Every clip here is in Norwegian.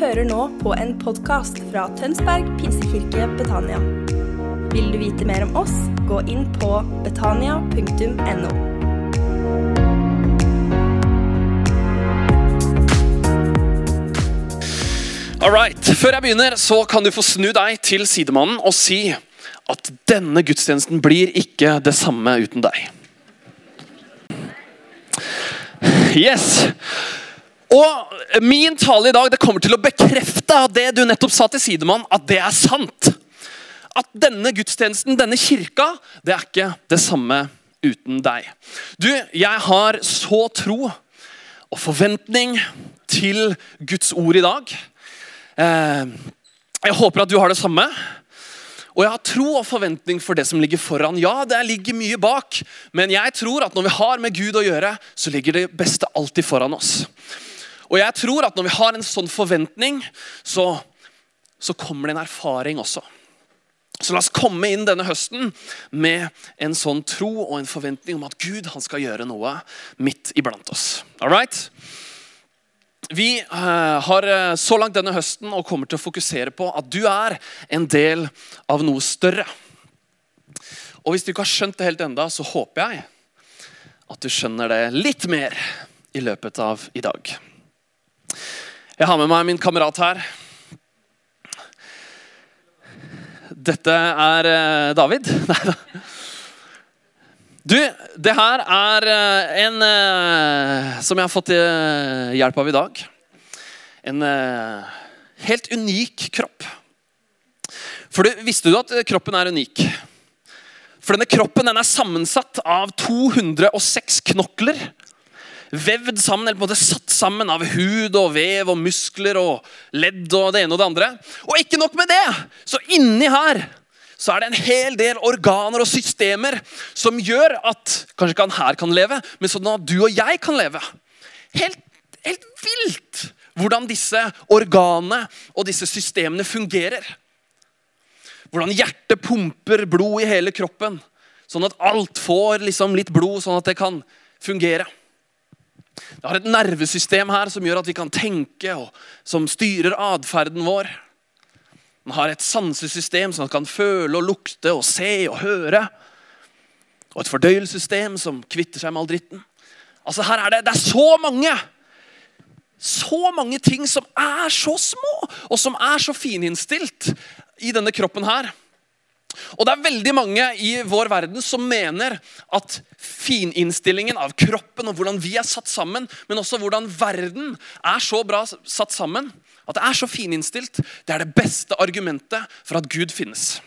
hører nå på en podkast fra Tønsberg pinsekirke Betania. Vil du vite mer om oss, gå inn på betania.no. All right. Før jeg begynner, så kan du få snu deg til sidemannen og si at denne gudstjenesten blir ikke det samme uten deg. Yes. Og min tale i dag det kommer til å bekrefte det du nettopp sa til sidemann, at det er sant. At denne gudstjenesten, denne kirka, det er ikke det samme uten deg. Du, jeg har så tro og forventning til Guds ord i dag. Eh, jeg håper at du har det samme. Og jeg har tro og forventning for det som ligger foran. Ja, det ligger mye bak, men jeg tror at når vi har med Gud å gjøre, så ligger det beste alltid foran oss. Og jeg tror at når vi har en sånn forventning, så, så kommer det en erfaring også. Så la oss komme inn denne høsten med en sånn tro og en forventning om at Gud han skal gjøre noe midt iblant oss. All right? Vi eh, har eh, så langt denne høsten og kommer til å fokusere på at du er en del av noe større. Og Hvis du ikke har skjønt det helt enda, så håper jeg at du skjønner det litt mer i løpet av i dag. Jeg har med meg min kamerat her. Dette er eh, David. Nei da. Du, det her er eh, en eh, som jeg har fått hjelp av i dag. En helt unik kropp. For du, Visste du at kroppen er unik? For denne kroppen den er sammensatt av 206 knokler vevd sammen, eller på en måte satt sammen av hud og vev og muskler og ledd og det ene og det andre. Og ikke nok med det, så inni her så er det en hel del organer og systemer som gjør at kanskje ikke han her kan leve, men sånn at du og jeg kan leve. Helt, helt vilt hvordan disse organene og disse systemene fungerer. Hvordan hjertet pumper blod i hele kroppen, sånn at alt får liksom litt blod, sånn at det kan fungere. Det har et nervesystem her som gjør at vi kan tenke, og som styrer atferden vår. Den har et sansesystem som kan føle og lukte og se og høre. Og et fordøyelsessystem som kvitter seg med all dritten. Altså her er det, det er så mange så mange ting som er så små, og som er så fininnstilt i denne kroppen her. Og det er veldig mange i vår verden som mener at fininnstillingen av kroppen og hvordan vi er satt sammen, men også hvordan verden er så bra satt sammen, at det er så fininnstilt, det er det beste argumentet for at Gud finnes.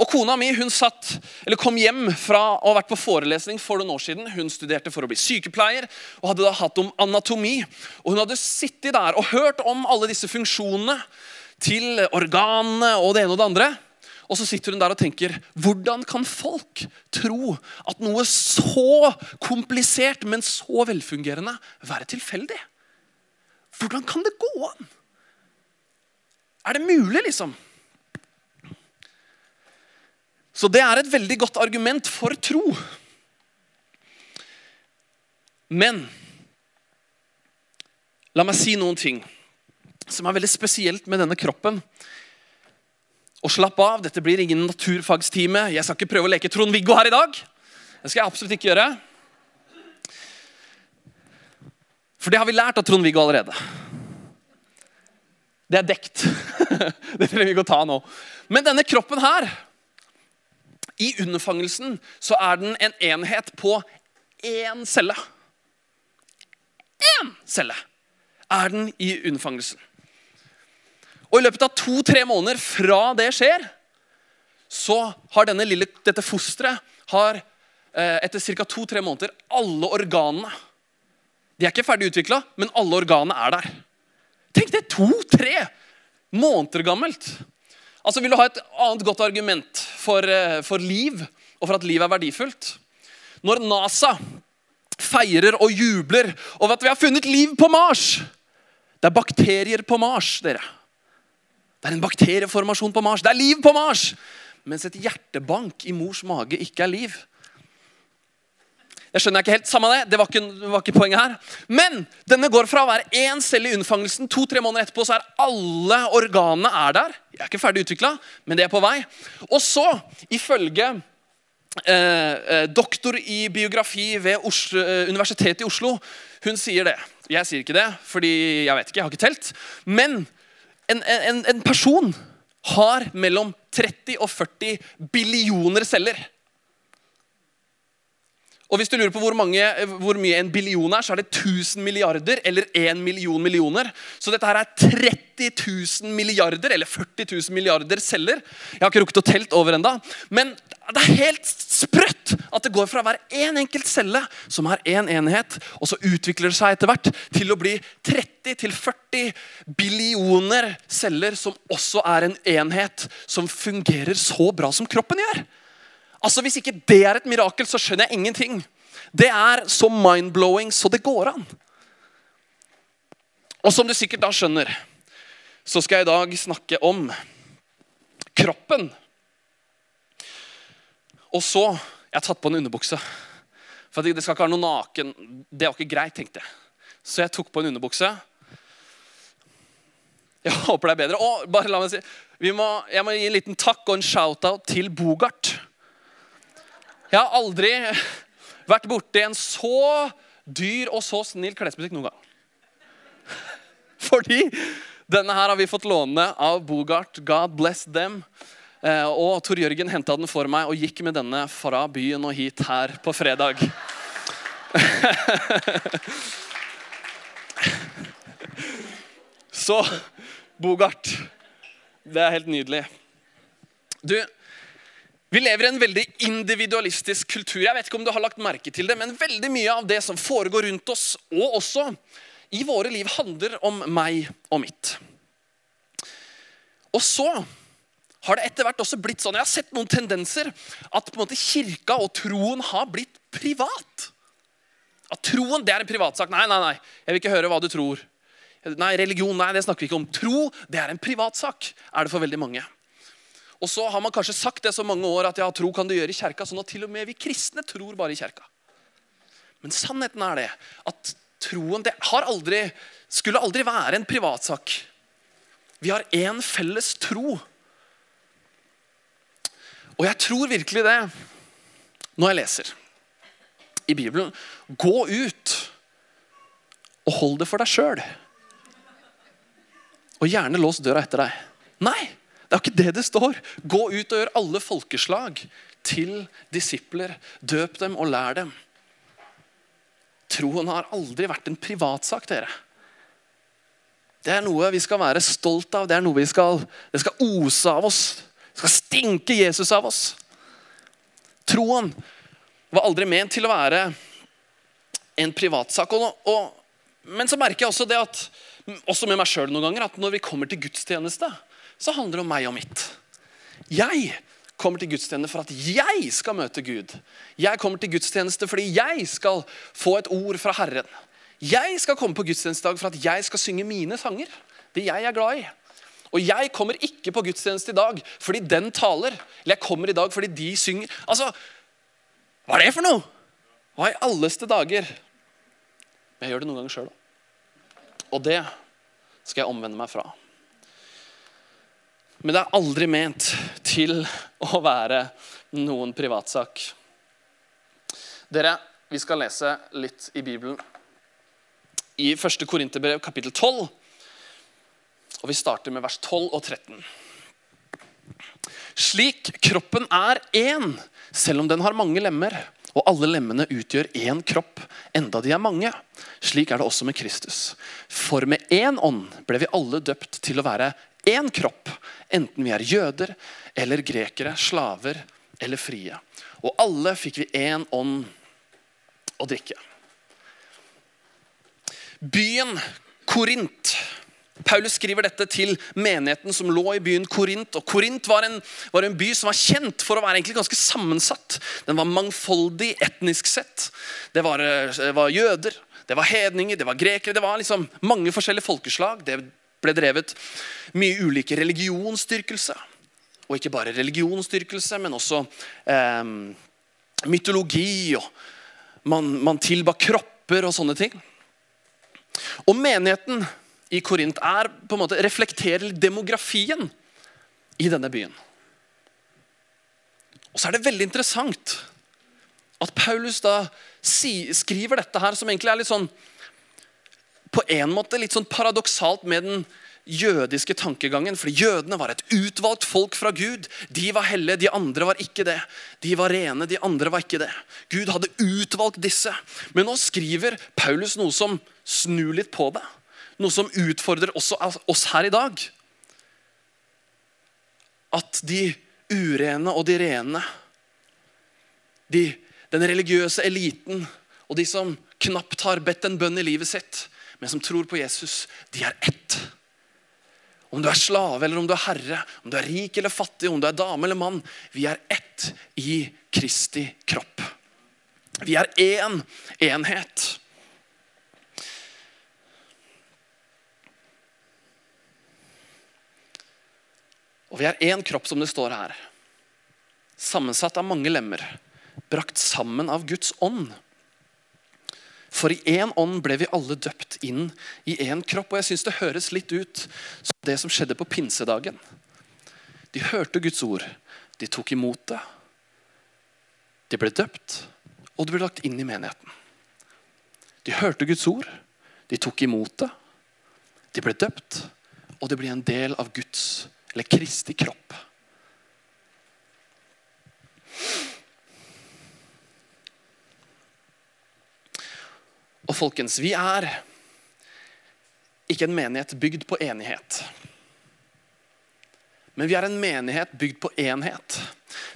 Og Kona mi hun satt, kom hjem fra å ha vært på forelesning for noen år siden. Hun studerte for å bli sykepleier og hadde da hatt om anatomi. Og Hun hadde sittet der og hørt om alle disse funksjonene til organene og det ene og det andre. Og så sitter hun der og tenker hvordan kan folk tro at noe så komplisert, men så velfungerende, være tilfeldig? Hvordan kan det gå an? Er det mulig, liksom? Så det er et veldig godt argument for tro. Men la meg si noen ting som er veldig spesielt med denne kroppen. Og slapp av, dette blir ingen naturfagstime. Jeg skal ikke prøve å leke Trond-Viggo her i dag. Det skal jeg absolutt ikke gjøre. For det har vi lært av Trond-Viggo allerede. Det er dekt. Det trenger vi ikke å ta nå. Men denne kroppen her I underfangelsen så er den en enhet på én celle. Én celle er den i unnfangelsen. Og i løpet av to-tre måneder fra det skjer, så har denne lille, dette fosteret har, eh, etter ca. to-tre måneder alle organene De er ikke ferdig utvikla, men alle organene er der. Tenk det! To-tre måneder gammelt. Altså, Vil du ha et annet godt argument for, eh, for liv, og for at liv er verdifullt? Når NASA feirer og jubler over at vi har funnet liv på Mars Det er bakterier på Mars, dere. Det er en bakterieformasjon på Mars. Det er liv på Mars! Mens et hjertebank i mors mage ikke er liv. Jeg skjønner ikke helt, samme det, det var ikke, var ikke poenget her. Men denne går fra å være én celle i unnfangelsen, to-tre måneder etterpå så er alle organene er der. Jeg er ikke ferdig utvikla, men det er på vei. Og så, ifølge eh, eh, doktor i biografi ved Oslo, eh, Universitetet i Oslo, hun sier det. Jeg sier ikke det, fordi jeg vet ikke, jeg har ikke telt. Men en, en, en person har mellom 30 og 40 billioner celler. Og hvis du lurer på hvor, mange, hvor, mye en billion er, så er det 1000 milliarder eller 1 million millioner. Så dette her er 30 000 milliarder eller 40 000 milliarder celler. Jeg har ikke rukket å telt over enda. Men det er helt sprøtt at det går fra å være én en enkelt celle, som er én en enhet, og så utvikler det seg etter hvert til å bli 30-40 billioner celler som også er en enhet som fungerer så bra som kroppen gjør. Altså Hvis ikke det er et mirakel, så skjønner jeg ingenting. Det er så mind-blowing så det går an. Og som du sikkert da skjønner, så skal jeg i dag snakke om kroppen. Og så Jeg har tatt på en underbukse. For det skal ikke være noe naken. Det var ikke greit, tenkte jeg. Så jeg tok på en underbukse. Jeg håper det er bedre. Og bare la meg si, må, Jeg må gi en liten takk og en shout-out til Bogart. Jeg har aldri vært borti en så dyr og så snill klesbutikk noen gang. Fordi denne her har vi fått låne av Bogart. God bless them. Eh, og Tor Jørgen henta den for meg og gikk med denne fra byen og hit her på fredag. Så Bogart. Det er helt nydelig. Du, vi lever i en veldig individualistisk kultur. Jeg vet ikke om du har lagt merke til det, men veldig mye av det som foregår rundt oss, og også i våre liv, handler om meg og mitt. Og så har det etter hvert også blitt sånn, Jeg har sett noen tendenser at på en måte kirka og troen har blitt privat. At troen det er en privatsak. Nei, nei, nei, jeg vil ikke høre hva du tror. Nei, Religion nei, det snakker vi ikke om. Tro det er en privatsak, er det for veldig mange. Og så har man kanskje sagt det så mange år at ja, tro kan du gjøre i kjerka, sånn at til og med vi kristne tror bare i kjerka. Men sannheten er det at troen det aldri, skulle aldri være en privatsak. Vi har én felles tro. Og jeg tror virkelig det når jeg leser i Bibelen. Gå ut og hold det for deg sjøl. Og gjerne lås døra etter deg. Nei! Det er ikke det det står. Gå ut og gjør alle folkeslag til disipler. Døp dem og lær dem. Troen har aldri vært en privatsak, dere. Det er noe vi skal være stolt av. Det er noe vi skal, det skal ose av oss. Det skal stinke Jesus av oss. Troen var aldri ment til å være en privatsak. Og, og, men så merker jeg også det at, også med meg sjøl noen ganger, at når vi kommer til gudstjeneste, så handler det om meg og mitt. Jeg kommer til gudstjeneste for at jeg skal møte Gud. Jeg kommer til gudstjeneste fordi jeg skal få et ord fra Herren. Jeg skal komme på gudstjenestedag for at jeg skal synge mine sanger. Det jeg er glad i. Og jeg kommer ikke på gudstjeneste i dag fordi den taler. Eller jeg kommer i dag fordi de synger. Altså, Hva er det for noe? Hva i alleste dager? Men jeg gjør det noen ganger sjøl òg. Og det skal jeg omvende meg fra. Men det er aldri ment til å være noen privatsak. Dere, vi skal lese litt i Bibelen. I 1. Korinterbrev kapittel 12. Og vi starter med vers 12 og 13. Slik kroppen er én, selv om den har mange lemmer, og alle lemmene utgjør én kropp, enda de er mange. Slik er det også med Kristus. For med én ånd ble vi alle døpt til å være én kropp, enten vi er jøder eller grekere, slaver eller frie. Og alle fikk vi én ånd å drikke. Byen Korint Paulus skriver dette til menigheten som lå i byen Korint. og Korint var en, var en, by som var kjent for å være ganske sammensatt. Den var mangfoldig etnisk sett. Det var, det var jøder, det var hedninger, det var grekere. Det var liksom mange forskjellige folkeslag. Det ble drevet mye ulike religionsstyrkelse. Og ikke bare religionsstyrkelse, men også eh, mytologi og Man, man tilba kropper og sånne ting. Og menigheten i Korint er på en måte reflekterer demografien i denne byen. Og så er det veldig interessant at Paulus da skriver dette her, som egentlig er litt sånn På en måte litt sånn paradoksalt med den jødiske tankegangen. For jødene var et utvalgt folk fra Gud. De var hellige, de andre var ikke det. De var rene, de andre var ikke det. Gud hadde utvalgt disse. Men nå skriver Paulus noe som snur litt på det. Noe som utfordrer også oss her i dag. At de urene og de rene, de, den religiøse eliten og de som knapt har bedt en bønn i livet sitt, men som tror på Jesus, de er ett. Om du er slave eller om du er herre, om du er rik eller fattig, om du er dame eller mann. Vi er ett i Kristi kropp. Vi er én enhet. Og vi er én kropp, som det står her. Sammensatt av mange lemmer, brakt sammen av Guds ånd. For i én ånd ble vi alle døpt inn i én kropp. Og jeg syns det høres litt ut som det som skjedde på pinsedagen. De hørte Guds ord, de tok imot det. De ble døpt, og det ble lagt inn i menigheten. De hørte Guds ord, de tok imot det. De ble døpt, og det ble en del av Guds, eller Kristi kropp. Og folkens, vi er ikke en menighet bygd på enighet. Men vi er en menighet bygd på enhet.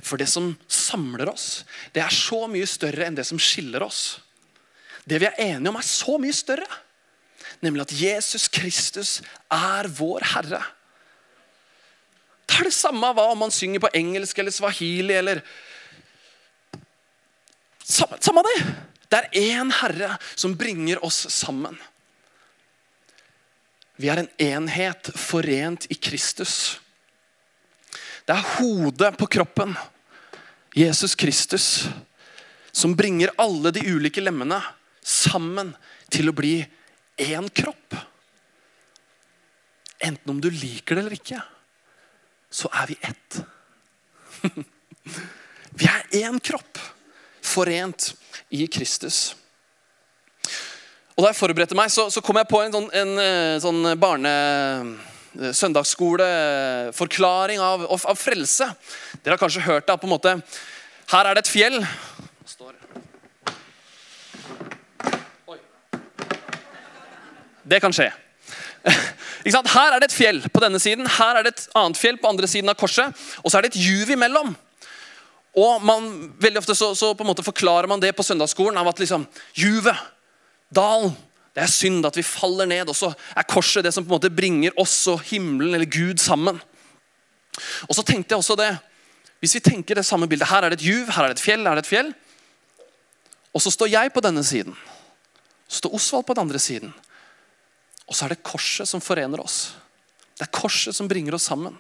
For det som samler oss, det er så mye større enn det som skiller oss. Det vi er enige om, er så mye større. Nemlig at Jesus Kristus er vår Herre. Er det samme hva om man synger på engelsk eller swahili eller Samme, samme det! Det er én Herre som bringer oss sammen. Vi er en enhet forent i Kristus. Det er hodet på kroppen, Jesus Kristus, som bringer alle de ulike lemmene sammen til å bli én kropp. Enten om du liker det eller ikke, så er vi ett. Vi er én kropp, forent i Kristus. Og Da jeg forberedte meg, så, så kom jeg på en sånn, en, eh, sånn barne søndagsskoleforklaring av, av, av, frelse. Dere har kanskje hørt det på en måte Her er det et fjell. Det kan skje. Her er det et fjell på denne siden, her er det et annet fjell på andre siden av korset. Og så er det et juv imellom. Og man, veldig ofte så, så, på en måte forklarer man det på søndagsskolen av at liksom, juvet, dalen, det er synd at vi faller ned. Og så er korset det som på en måte bringer oss og himmelen eller Gud sammen. Og så tenkte jeg også det, Hvis vi tenker det samme bildet Her er det et juv, her er det et fjell, her er det et fjell. Og så står jeg på denne siden. Så står Osvald på den andre siden. Og så er det korset som forener oss. Det er korset som bringer oss sammen.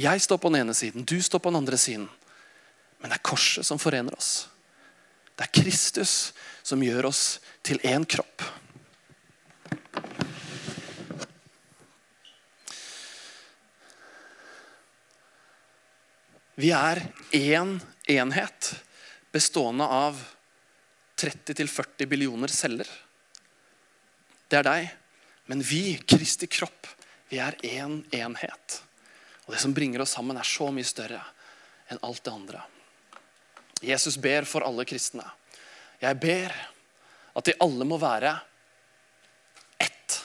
Jeg står på den ene siden, du står på den andre siden. Men det er korset som forener oss. Det er Kristus som gjør oss til én kropp. Vi er én enhet bestående av 30-40 billioner celler. Det er deg. Men vi, Kristi kropp, vi er én enhet. Og det som bringer oss sammen, er så mye større enn alt det andre. Jesus ber for alle kristne. Jeg ber at de alle må være ett.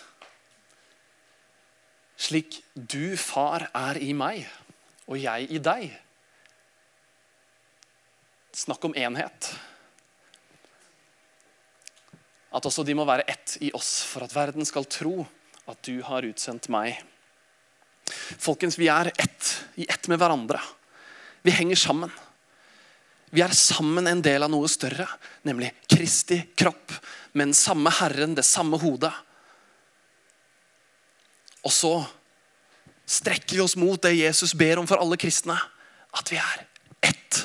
Slik du, far, er i meg, og jeg i deg. Snakk om enhet. At også de må være ett i oss, for at verden skal tro at du har utsendt meg. Folkens, vi er ett i ett med hverandre. Vi henger sammen. Vi er sammen en del av noe større, nemlig Kristi kropp. Med den samme Herren, det samme hodet. Og så strekker vi oss mot det Jesus ber om for alle kristne. At vi er ett.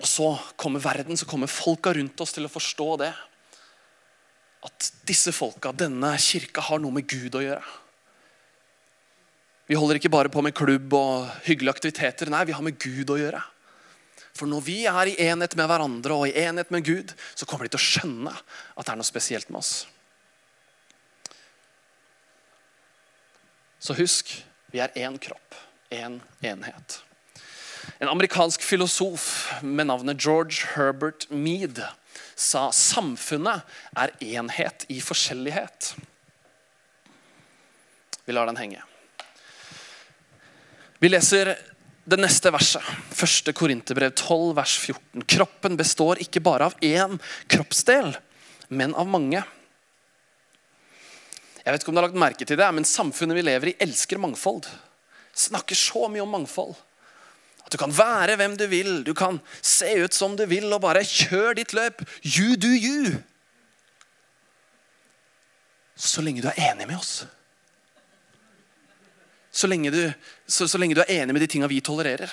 Og så kommer verden, så kommer folka rundt oss til å forstå det. At disse folka, denne kirka, har noe med Gud å gjøre. Vi holder ikke bare på med klubb og hyggelige aktiviteter. Nei, vi har med Gud å gjøre. For når vi er i enhet med hverandre og i enhet med Gud, så kommer de til å skjønne at det er noe spesielt med oss. Så husk, vi er én kropp, én enhet. En amerikansk filosof med navnet George Herbert Mead sa samfunnet er enhet i forskjellighet. Vi lar den henge. Vi leser det neste verset. Første Korinterbrev 12, vers 14. Kroppen består ikke bare av én kroppsdel, men av mange. Jeg vet ikke om du har lagt merke til det, men Samfunnet vi lever i, elsker mangfold. Snakker så mye om mangfold. Du kan være hvem du vil, du kan se ut som du vil, og bare kjør ditt løp. You do you. Så lenge du er enig med oss så lenge, du, så, så lenge du, er enig med de tinga vi tolererer.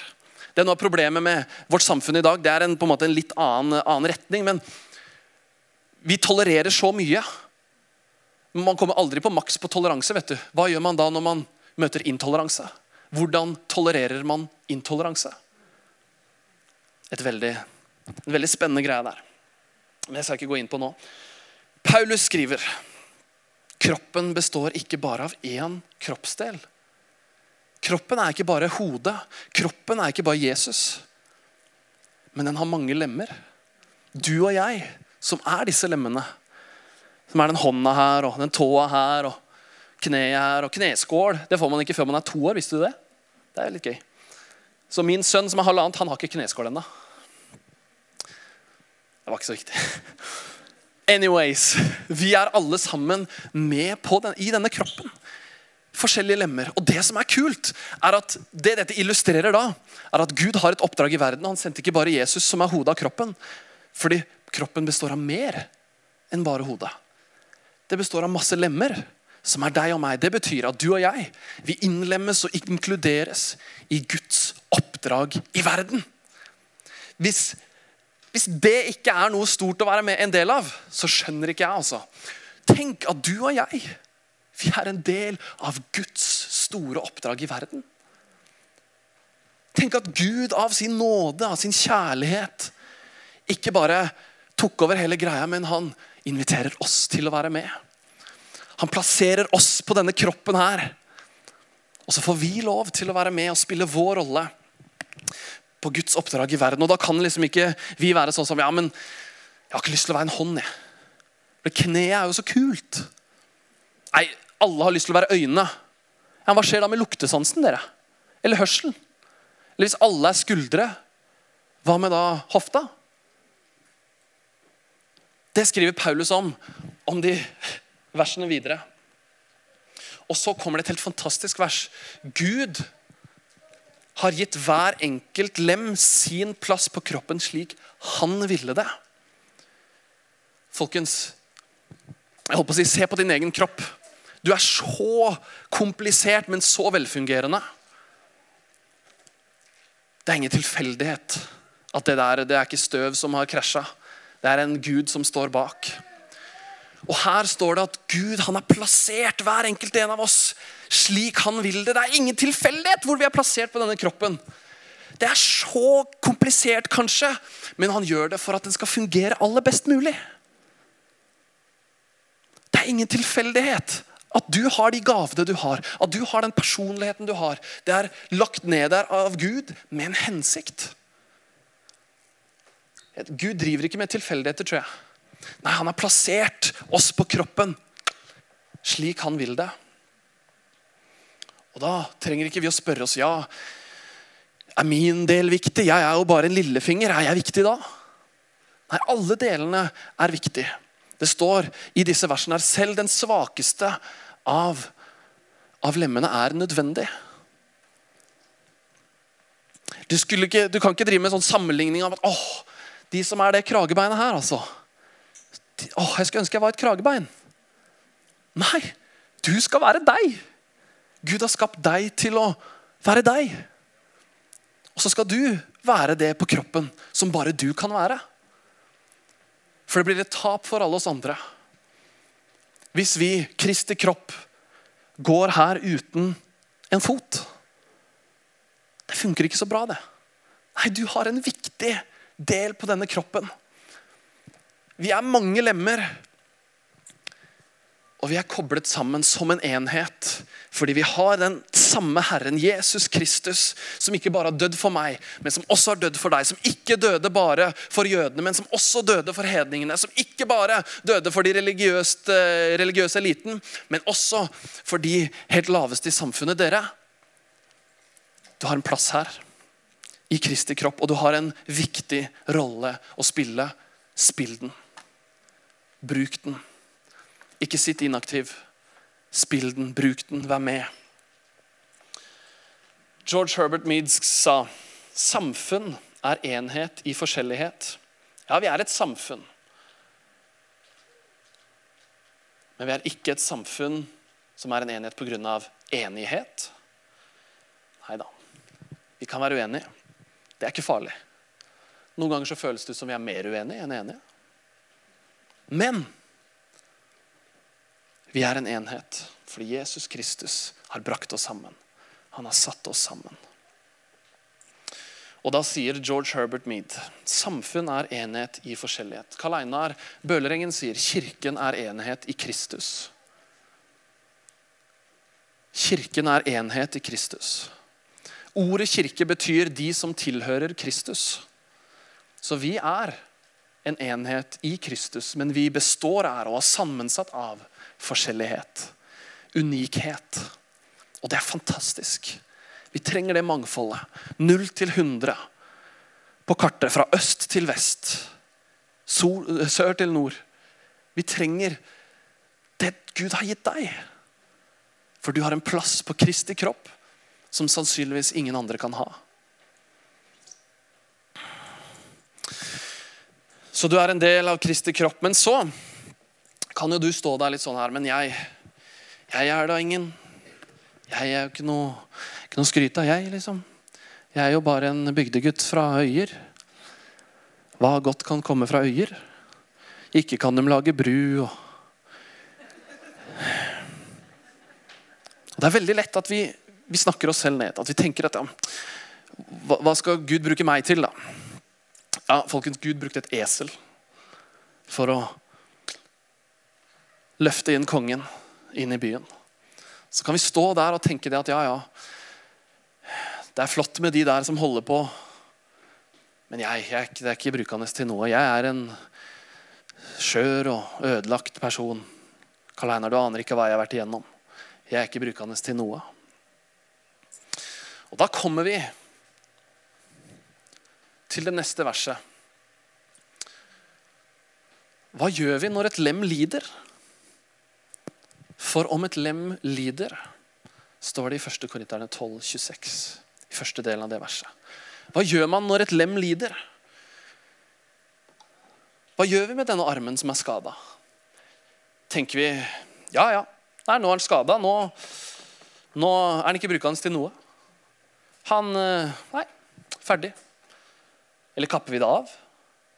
Det er noe av problemet med vårt samfunn i dag. Det er en, på en måte en litt annen, annen retning. Men vi tolererer så mye. Man kommer aldri på maks på toleranse. vet du. Hva gjør man da når man møter intoleranse? Hvordan tolererer man intoleranse? Et veldig, en veldig spennende greie der. Men jeg skal ikke gå inn på nå. Paulus skriver kroppen består ikke bare av én kroppsdel. Kroppen er ikke bare hodet. Kroppen er ikke bare Jesus. Men den har mange lemmer. Du og jeg, som er disse lemmene. Som er den hånda her og den tåa her og kneet og kneskål. Det får man ikke før man er to år. Visste du det? Det er litt gøy. Så min sønn som er halvannet, han har ikke kneskål ennå. Det var ikke så viktig. Anyways, vi er alle sammen med den, i denne kroppen forskjellige lemmer. Og det som er kult, er at det dette illustrerer da, er at Gud har et oppdrag i verden. Han sendte ikke bare Jesus, som er hodet av kroppen. Fordi kroppen består av mer enn bare hodet. Det består av masse lemmer, som er deg og meg. Det betyr at du og jeg vi innlemmes og inkluderes i Guds oppdrag i verden. Hvis, hvis det ikke er noe stort å være med en del av, så skjønner ikke jeg. altså. Tenk at du og jeg vi er en del av Guds store oppdrag i verden. Tenk at Gud av sin nåde, av sin kjærlighet, ikke bare tok over hele greia, men han inviterer oss til å være med. Han plasserer oss på denne kroppen her. Og så får vi lov til å være med og spille vår rolle på Guds oppdrag i verden. Og da kan liksom ikke vi være sånn som Ja, men jeg har ikke lyst til å være en hånd, jeg. For kneet er jo så kult. Nei, alle har lyst til å være øynene. Ja, hva skjer da med luktesansen? dere? Eller hørselen? Eller hvis alle er skuldre, hva med da hofta? Det skriver Paulus om, om de versene videre. Og så kommer det et helt fantastisk vers. Gud har gitt hver enkelt lem sin plass på kroppen slik han ville det. Folkens, jeg holdt på å si, se på din egen kropp. Du er så komplisert, men så velfungerende. Det er ingen tilfeldighet at det der det er ikke støv som har krasja. Det er en Gud som står bak. Og Her står det at Gud han har plassert hver enkelt en av oss slik han vil det. Det er ingen tilfeldighet hvor vi er plassert på denne kroppen. Det er så komplisert, kanskje, men han gjør det for at den skal fungere aller best mulig. Det er ingen tilfeldighet at du har de gavene du har, at du har den personligheten du har. Det er lagt ned der av Gud med en hensikt. Gud driver ikke med tilfeldigheter, tror jeg. Nei, Han har plassert oss på kroppen slik han vil det. Og Da trenger ikke vi å spørre oss ja, er min del viktig. Jeg er jo bare en lillefinger. Er jeg viktig da? Nei, alle delene er viktig. Det står i disse versene her selv den svakeste av, av lemmene er nødvendig. Du, ikke, du, kan ikke drive med en sånn sammenligning av at åh, de som er det kragebeinet her, altså. Åh, jeg skulle ønske jeg var et kragebein. Nei, du skal være deg. Gud har skapt deg til å være deg. Og så skal du være det på kroppen som bare du kan være. For det blir et tap for alle oss andre. Hvis vi, Kristi kropp, går her uten en fot. Det funker ikke så bra, det. Nei, du har en viktig del på denne kroppen. Vi er mange lemmer, og vi er koblet sammen som en enhet. Fordi vi har den samme Herren, Jesus Kristus, som ikke bare har dødd for meg, men som også har dødd for deg. Som ikke døde bare for jødene, men som også døde for hedningene. Som ikke bare døde for de eh, religiøse eliten, men også for de helt laveste i samfunnet. Dere, du har en plass her i Kristi kropp, og du har en viktig rolle å spille. Spill den. Bruk den. Ikke sitt inaktiv. Spill den, bruk den, vær med. George Herbert Meads sa samfunn er enhet i forskjellighet. Ja, vi er et samfunn. Men vi er ikke et samfunn som er en enhet pga. enighet. Nei da. Vi kan være uenige. Det er ikke farlig. Noen ganger så føles det ut som vi er mer uenige enn enige. Men vi er en enhet fordi Jesus Kristus har brakt oss sammen. Han har satt oss sammen. Og Da sier George Herbert Mead samfunn er enhet i forskjellighet. Karl Einar Bøhlerengen sier kirken er enhet i Kristus. Kirken er enhet i Kristus. Ordet kirke betyr de som tilhører Kristus. Så vi er en enhet i Kristus, men vi består av og er sammensatt av forskjellighet. Unikhet. Og det er fantastisk. Vi trenger det mangfoldet. Null til 100 på kartet. Fra øst til vest. Sol, sør til nord. Vi trenger det Gud har gitt deg. For du har en plass på Kristi kropp som sannsynligvis ingen andre kan ha. Så du er en del av Kristi kropp. Men så kan jo du stå der litt sånn her, men jeg, jeg er da ingen Jeg er jo ikke noe, ikke noe skryt av, jeg, liksom. Jeg er jo bare en bygdegutt fra Øyer. Hva godt kan komme fra Øyer? Ikke kan de lage bru og Det er veldig lett at vi, vi snakker oss selv ned. At vi tenker at ja, hva, skal Gud bruke meg til, da? Ja, folkens, Gud brukte et esel for å løfte inn kongen inn i byen. Så kan vi stå der og tenke det at ja, ja, det er flott med de der som holder på, men jeg, jeg det er ikke brukende til noe. Jeg er en skjør og ødelagt person. Karl Einar, du aner ikke hva jeg har vært igjennom. Jeg er ikke brukende til noe. Og Da kommer vi til det neste verset. Hva gjør vi når et lem lider? For om et lem lider, står det i 1. Korinterne 12, 26, i første delen av det verset. Hva gjør man når et lem lider? Hva gjør vi med denne armen som er skada? Tenker vi ja, ja, Nei, nå er han skada. Nå, nå, er han ikke brukende til noe. Han eh, Nei, ferdig. Eller kapper vi det av?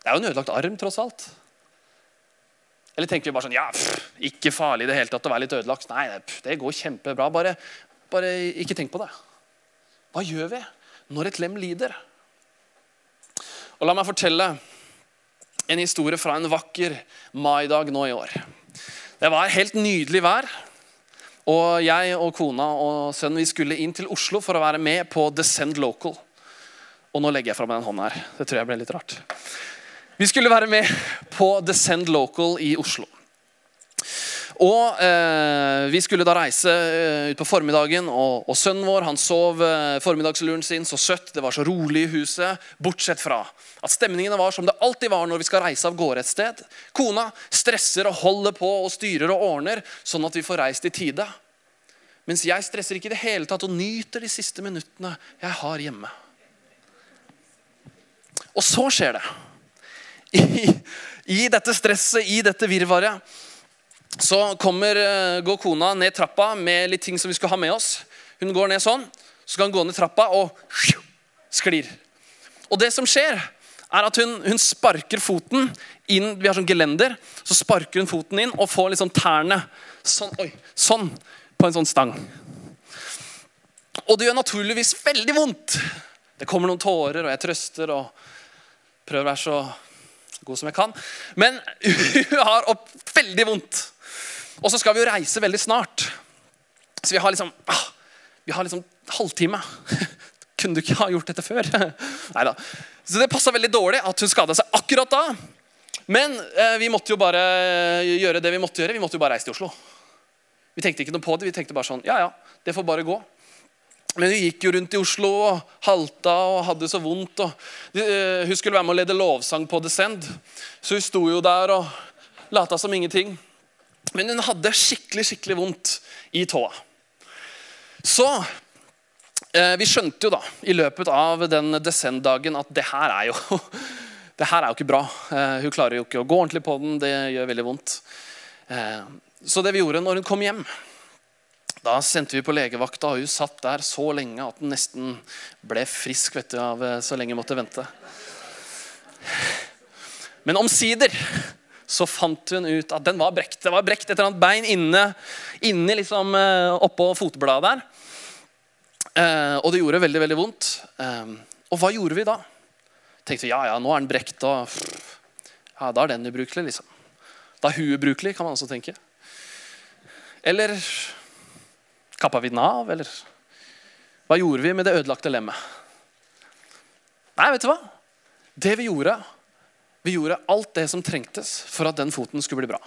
Det er jo en ødelagt arm, tross alt. Eller tenker vi bare sånn Ja, pff, ikke farlig i det hele tatt å være litt ødelagt. Nei, det går kjempebra. Bare, bare ikke tenk på det. Hva gjør vi når et lem lider? Og La meg fortelle en historie fra en vakker maidag nå i år. Det var helt nydelig vær. Og jeg og kona og sønnen vi skulle inn til Oslo for å være med på Descend Local. Og nå legger jeg fra meg den hånda her. Det tror jeg ble litt rart. Vi skulle være med på Descend Local i Oslo. Og eh, Vi skulle da reise eh, ut på formiddagen, og, og sønnen vår han sov eh, formiddagsluren sin så søtt. Det var så rolig i huset, bortsett fra at stemningene var som det alltid var når vi skal reise av gårde et sted. Kona stresser og holder på og styrer og ordner, sånn at vi får reist i tide. Mens jeg stresser ikke i det hele tatt og nyter de siste minuttene jeg har hjemme. Og så skjer det i, i dette stresset, i dette virvaret, så kommer, eh, går kona ned trappa med litt ting som vi skal ha med oss. Hun går ned sånn. Så skal hun gå ned trappa og sklir. Og det som skjer, er at hun, hun sparker foten inn Vi har sånn gelender. Så sparker hun foten inn og får liksom tærne sånn, oi, sånn på en sånn stang. Og det gjør naturligvis veldig vondt. Det kommer noen tårer, og jeg trøster og prøver å være så god som jeg kan. Men hun har opp veldig vondt. Og så skal vi jo reise veldig snart. Så vi har liksom ah, Vi har liksom halvtime. Kunne du ikke ha gjort dette før? Neida. Så det passa veldig dårlig at hun skada seg akkurat da. Men eh, vi måtte jo bare gjøre det vi måtte gjøre. Vi måtte jo bare reise til Oslo. Vi tenkte ikke noe på det. Vi tenkte bare sånn Ja, ja, det får bare gå. Men hun gikk jo rundt i Oslo og halta og hadde så vondt. Uh, hun skulle være med å lede lovsang på Descend, så hun sto jo der og lata som ingenting. Men hun hadde skikkelig skikkelig vondt i tåa. Så Eh, vi skjønte jo da i løpet av den Descend-dagen at det her er jo det her er jo ikke bra. Eh, hun klarer jo ikke å gå ordentlig på den. Det gjør veldig vondt. Eh, så det vi gjorde når hun kom hjem, da sendte vi på legevakta, og hun satt der så lenge at hun nesten ble frisk vet du, av så lenge hun måtte vente. Men omsider så fant hun ut at den var brekt. Det var brekt et eller annet bein inne, inne liksom, oppå fotbladet der. Eh, og det gjorde veldig veldig vondt. Eh, og hva gjorde vi da? Tenkte vi, ja, ja, nå er den brekt, og ja, da er den ubrukelig. liksom. Da er hun ubrukelig, kan man også tenke. Eller kappa vi den av, eller hva gjorde vi med det ødelagte lemmet? Nei, vet du hva? Det vi gjorde, vi gjorde alt det som trengtes for at den foten skulle bli bra.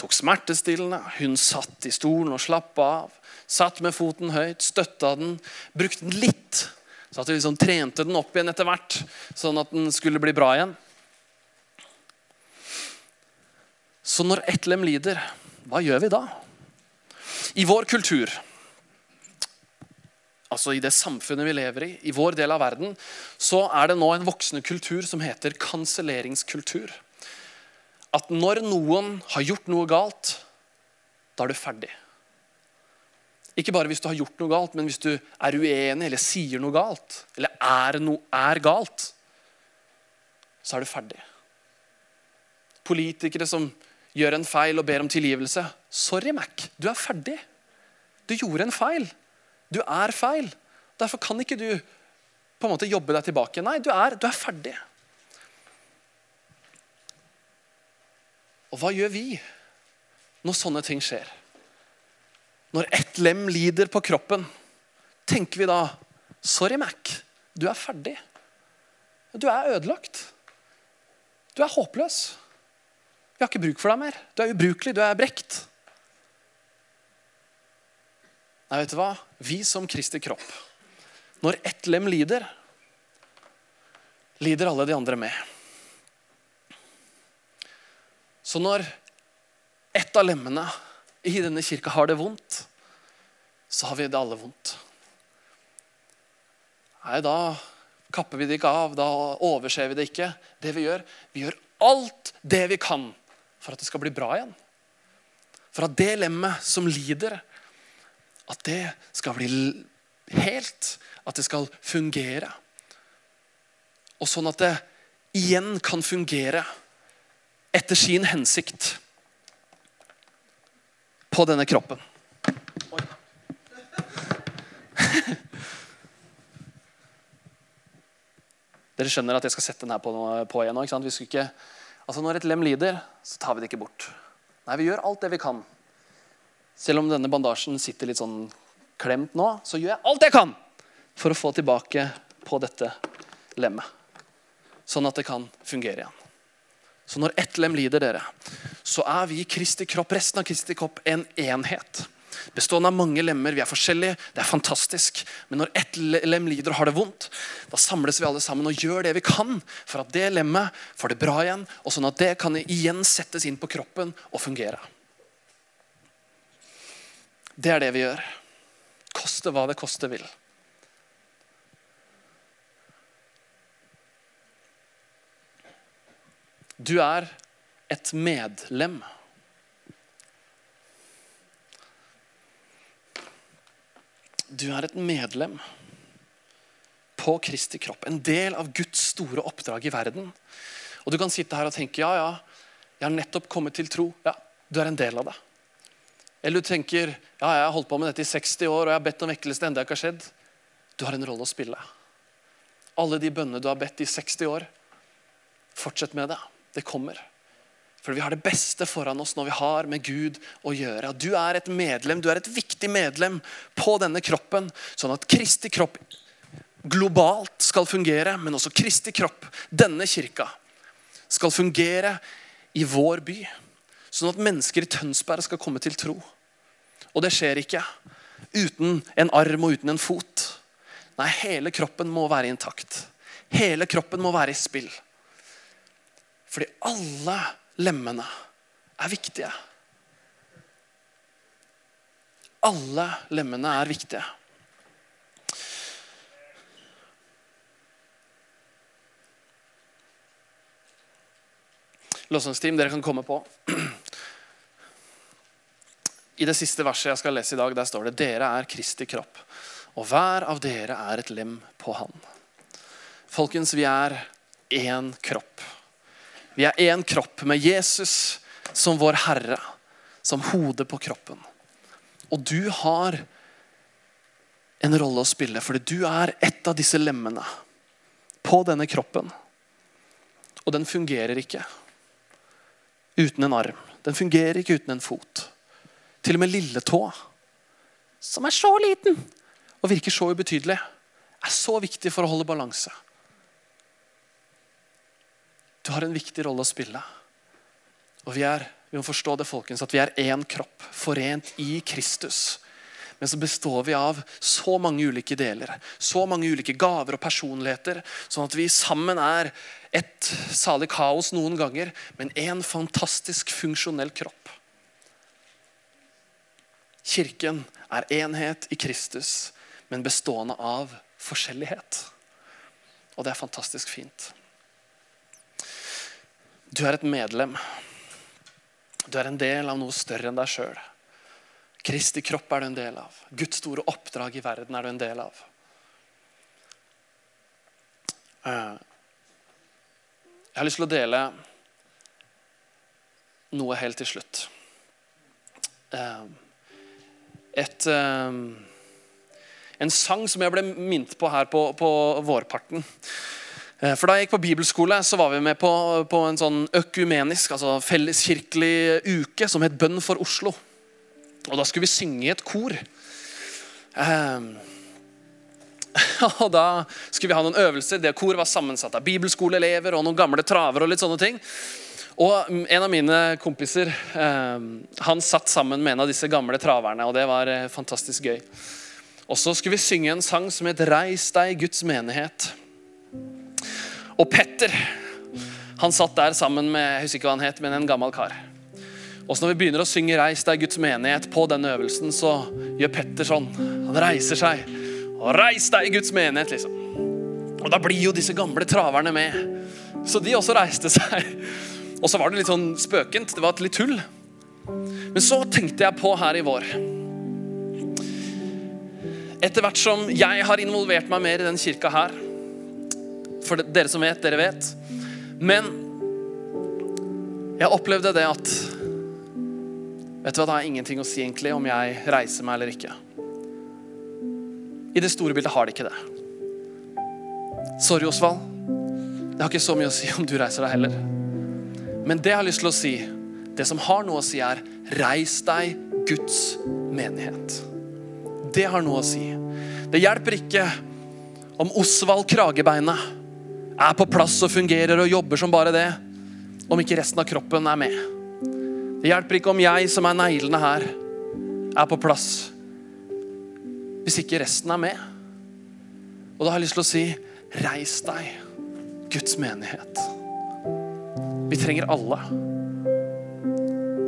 Tok smertestillende, hun satt i stolen og slappa av. Satt med foten høyt, støtta den, brukte den litt. Så at vi liksom trente den opp igjen etter hvert, sånn at den skulle bli bra igjen. Så når ett lem lider, hva gjør vi da? I vår kultur, altså i det samfunnet vi lever i, i vår del av verden, så er det nå en voksende kultur som heter kanselleringskultur. At når noen har gjort noe galt, da er du ferdig. Ikke bare hvis du har gjort noe galt, men hvis du er uenig eller sier noe galt, eller er, noe er galt, så er du ferdig. Politikere som gjør en feil og ber om tilgivelse. Sorry, Mac. Du er ferdig. Du gjorde en feil. Du er feil. Derfor kan ikke du på en måte jobbe deg tilbake. Nei, du er, du er ferdig. Og hva gjør vi når sånne ting skjer? Når ett lem lider på kroppen, tenker vi da Sorry, Mac. Du er ferdig. Du er ødelagt. Du er håpløs. Vi har ikke bruk for deg mer. Du er ubrukelig. Du er brekt. Nei, vet du hva? Vi som Kristi kropp, når ett lem lider, lider alle de andre med. Så når ett av lemmene i denne kirka har det vondt, så har vi det alle vondt. Nei, da kapper vi det ikke av, da overser vi det ikke. Det Vi gjør, vi gjør alt det vi kan for at det skal bli bra igjen. For at det lemmet som lider, at det skal bli helt. At det skal fungere. Og sånn at det igjen kan fungere etter sin hensikt på denne kroppen. Dere skjønner at jeg skal sette den her på, på igjen nå. ikke sant? Vi ikke, altså Når et lem lider, så tar vi det ikke bort. Nei, Vi gjør alt det vi kan. Selv om denne bandasjen sitter litt sånn klemt nå, så gjør jeg alt jeg kan for å få tilbake på dette lemmet. Sånn at det kan fungere igjen. Så når ett lem lider, dere, så er vi Kristi kropp, resten av Kristi kropp en enhet. Bestående av mange lemmer. Vi er forskjellige. Det er fantastisk. Men når ett lem lider og har det vondt, da samles vi alle sammen og gjør det vi kan for at det lemmet får det bra igjen, og sånn at det kan igjen settes inn på kroppen og fungere. Det er det vi gjør. Koste hva det koste vil. Du er et medlem. Du er et medlem på Kristi kropp. En del av Guds store oppdrag i verden. Og Du kan sitte her og tenke ja, ja, jeg har nettopp kommet til tro. Ja, du er en del av det. Eller du tenker ja, jeg har holdt på med dette i 60 år og jeg har bedt om vekkelse. det enda ikke har skjedd. Du har en rolle å spille. Alle de bønnene du har bedt i 60 år, fortsett med det. Det kommer. For vi har det beste foran oss når vi har med Gud å gjøre. Du er et medlem, du er et viktig medlem på denne kroppen, sånn at Kristi kropp globalt skal fungere, men også Kristi kropp, denne kirka, skal fungere i vår by. Sånn at mennesker i Tønsberg skal komme til tro. Og det skjer ikke uten en arm og uten en fot. Nei, hele kroppen må være intakt. Hele kroppen må være i spill. Fordi alle lemmene er viktige. Alle lemmene er viktige. Låsangsteam, dere kan komme på. I det siste verset jeg skal lese i dag, der står det dere er Kristi kropp, og hver av dere er et lem på Han. Folkens, vi er én kropp. Vi er én kropp med Jesus som vår Herre, som hodet på kroppen. Og du har en rolle å spille, fordi du er et av disse lemmene på denne kroppen. Og den fungerer ikke uten en arm. Den fungerer ikke uten en fot. Til og med lilletå, som er så liten og virker så ubetydelig, er så viktig for å holde balanse. Du har en viktig rolle å spille. Og vi, er, vi må forstå det, folkens, at vi er én kropp, forent i Kristus. Men så består vi av så mange ulike deler, så mange ulike gaver og personligheter, sånn at vi sammen er et salig kaos noen ganger, men en fantastisk funksjonell kropp. Kirken er enhet i Kristus, men bestående av forskjellighet. Og det er fantastisk fint. Du er et medlem. Du er en del av noe større enn deg sjøl. Kristi kropp er du en del av. Guds store oppdrag i verden er du en del av. Eh, jeg har lyst til å dele noe helt til slutt. Eh, et, eh, en sang som jeg ble minnet på her på, på vårparten. Eh, for Da jeg gikk på bibelskole, så var vi med på, på en sånn økumenisk, altså felleskirkelig uke som het Bønn for Oslo. Og Da skulle vi synge i et kor. Um, og Da skulle vi ha noen øvelser. Det koret var sammensatt av bibelskoleelever og noen gamle travere. Og litt sånne ting. Og En av mine kompiser um, han satt sammen med en av disse gamle traverne. og Det var uh, fantastisk gøy. Og Så skulle vi synge en sang som het 'Reis deg, Guds menighet'. Og Petter han satt der sammen med jeg husker ikke hva han het, men en gammel kar. Og så Når vi begynner å synge 'Reis deg, Guds menighet' på den øvelsen, så gjør Petter sånn. Han reiser seg. Og 'Reis deg, Guds menighet', liksom. Og Da blir jo disse gamle traverne med. Så de også reiste seg. Og så var det litt sånn spøkent. Det var litt tull. Men så tenkte jeg på her i vår Etter hvert som jeg har involvert meg mer i den kirka her, for dere som vet, dere vet. Men jeg opplevde det at Vet du hva, Det har ingenting å si egentlig om jeg reiser meg eller ikke. I det store bildet har det ikke det. Sorry, Osvald. Det har ikke så mye å si om du reiser deg heller. Men det jeg har lyst til å si, det som har noe å si, er reis deg, Guds menighet. Det har noe å si. Det hjelper ikke om Osvald Kragebeinet er på plass og fungerer og jobber som bare det, om ikke resten av kroppen er med. Det hjelper ikke om jeg, som er neglene her, er på plass, hvis ikke resten er med. Og da har jeg lyst til å si reis deg, Guds menighet. Vi trenger alle.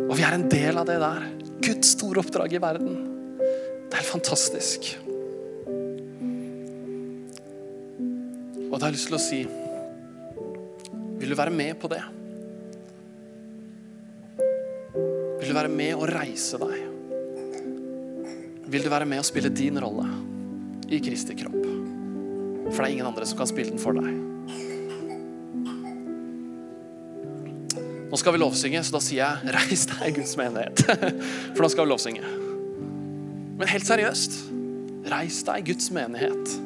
Og vi er en del av det der. Guds store oppdrag i verden. Det er fantastisk. Og da har jeg lyst til å si Vil du være med på det? Vil du være med å reise deg? Vil du være med å spille din rolle i Kristi kropp? For det er ingen andre som kan spille den for deg. Nå skal vi lovsynge, så da sier jeg 'reis deg, Guds menighet'. For nå skal vi lovsynge. Men helt seriøst, reis deg, Guds menighet.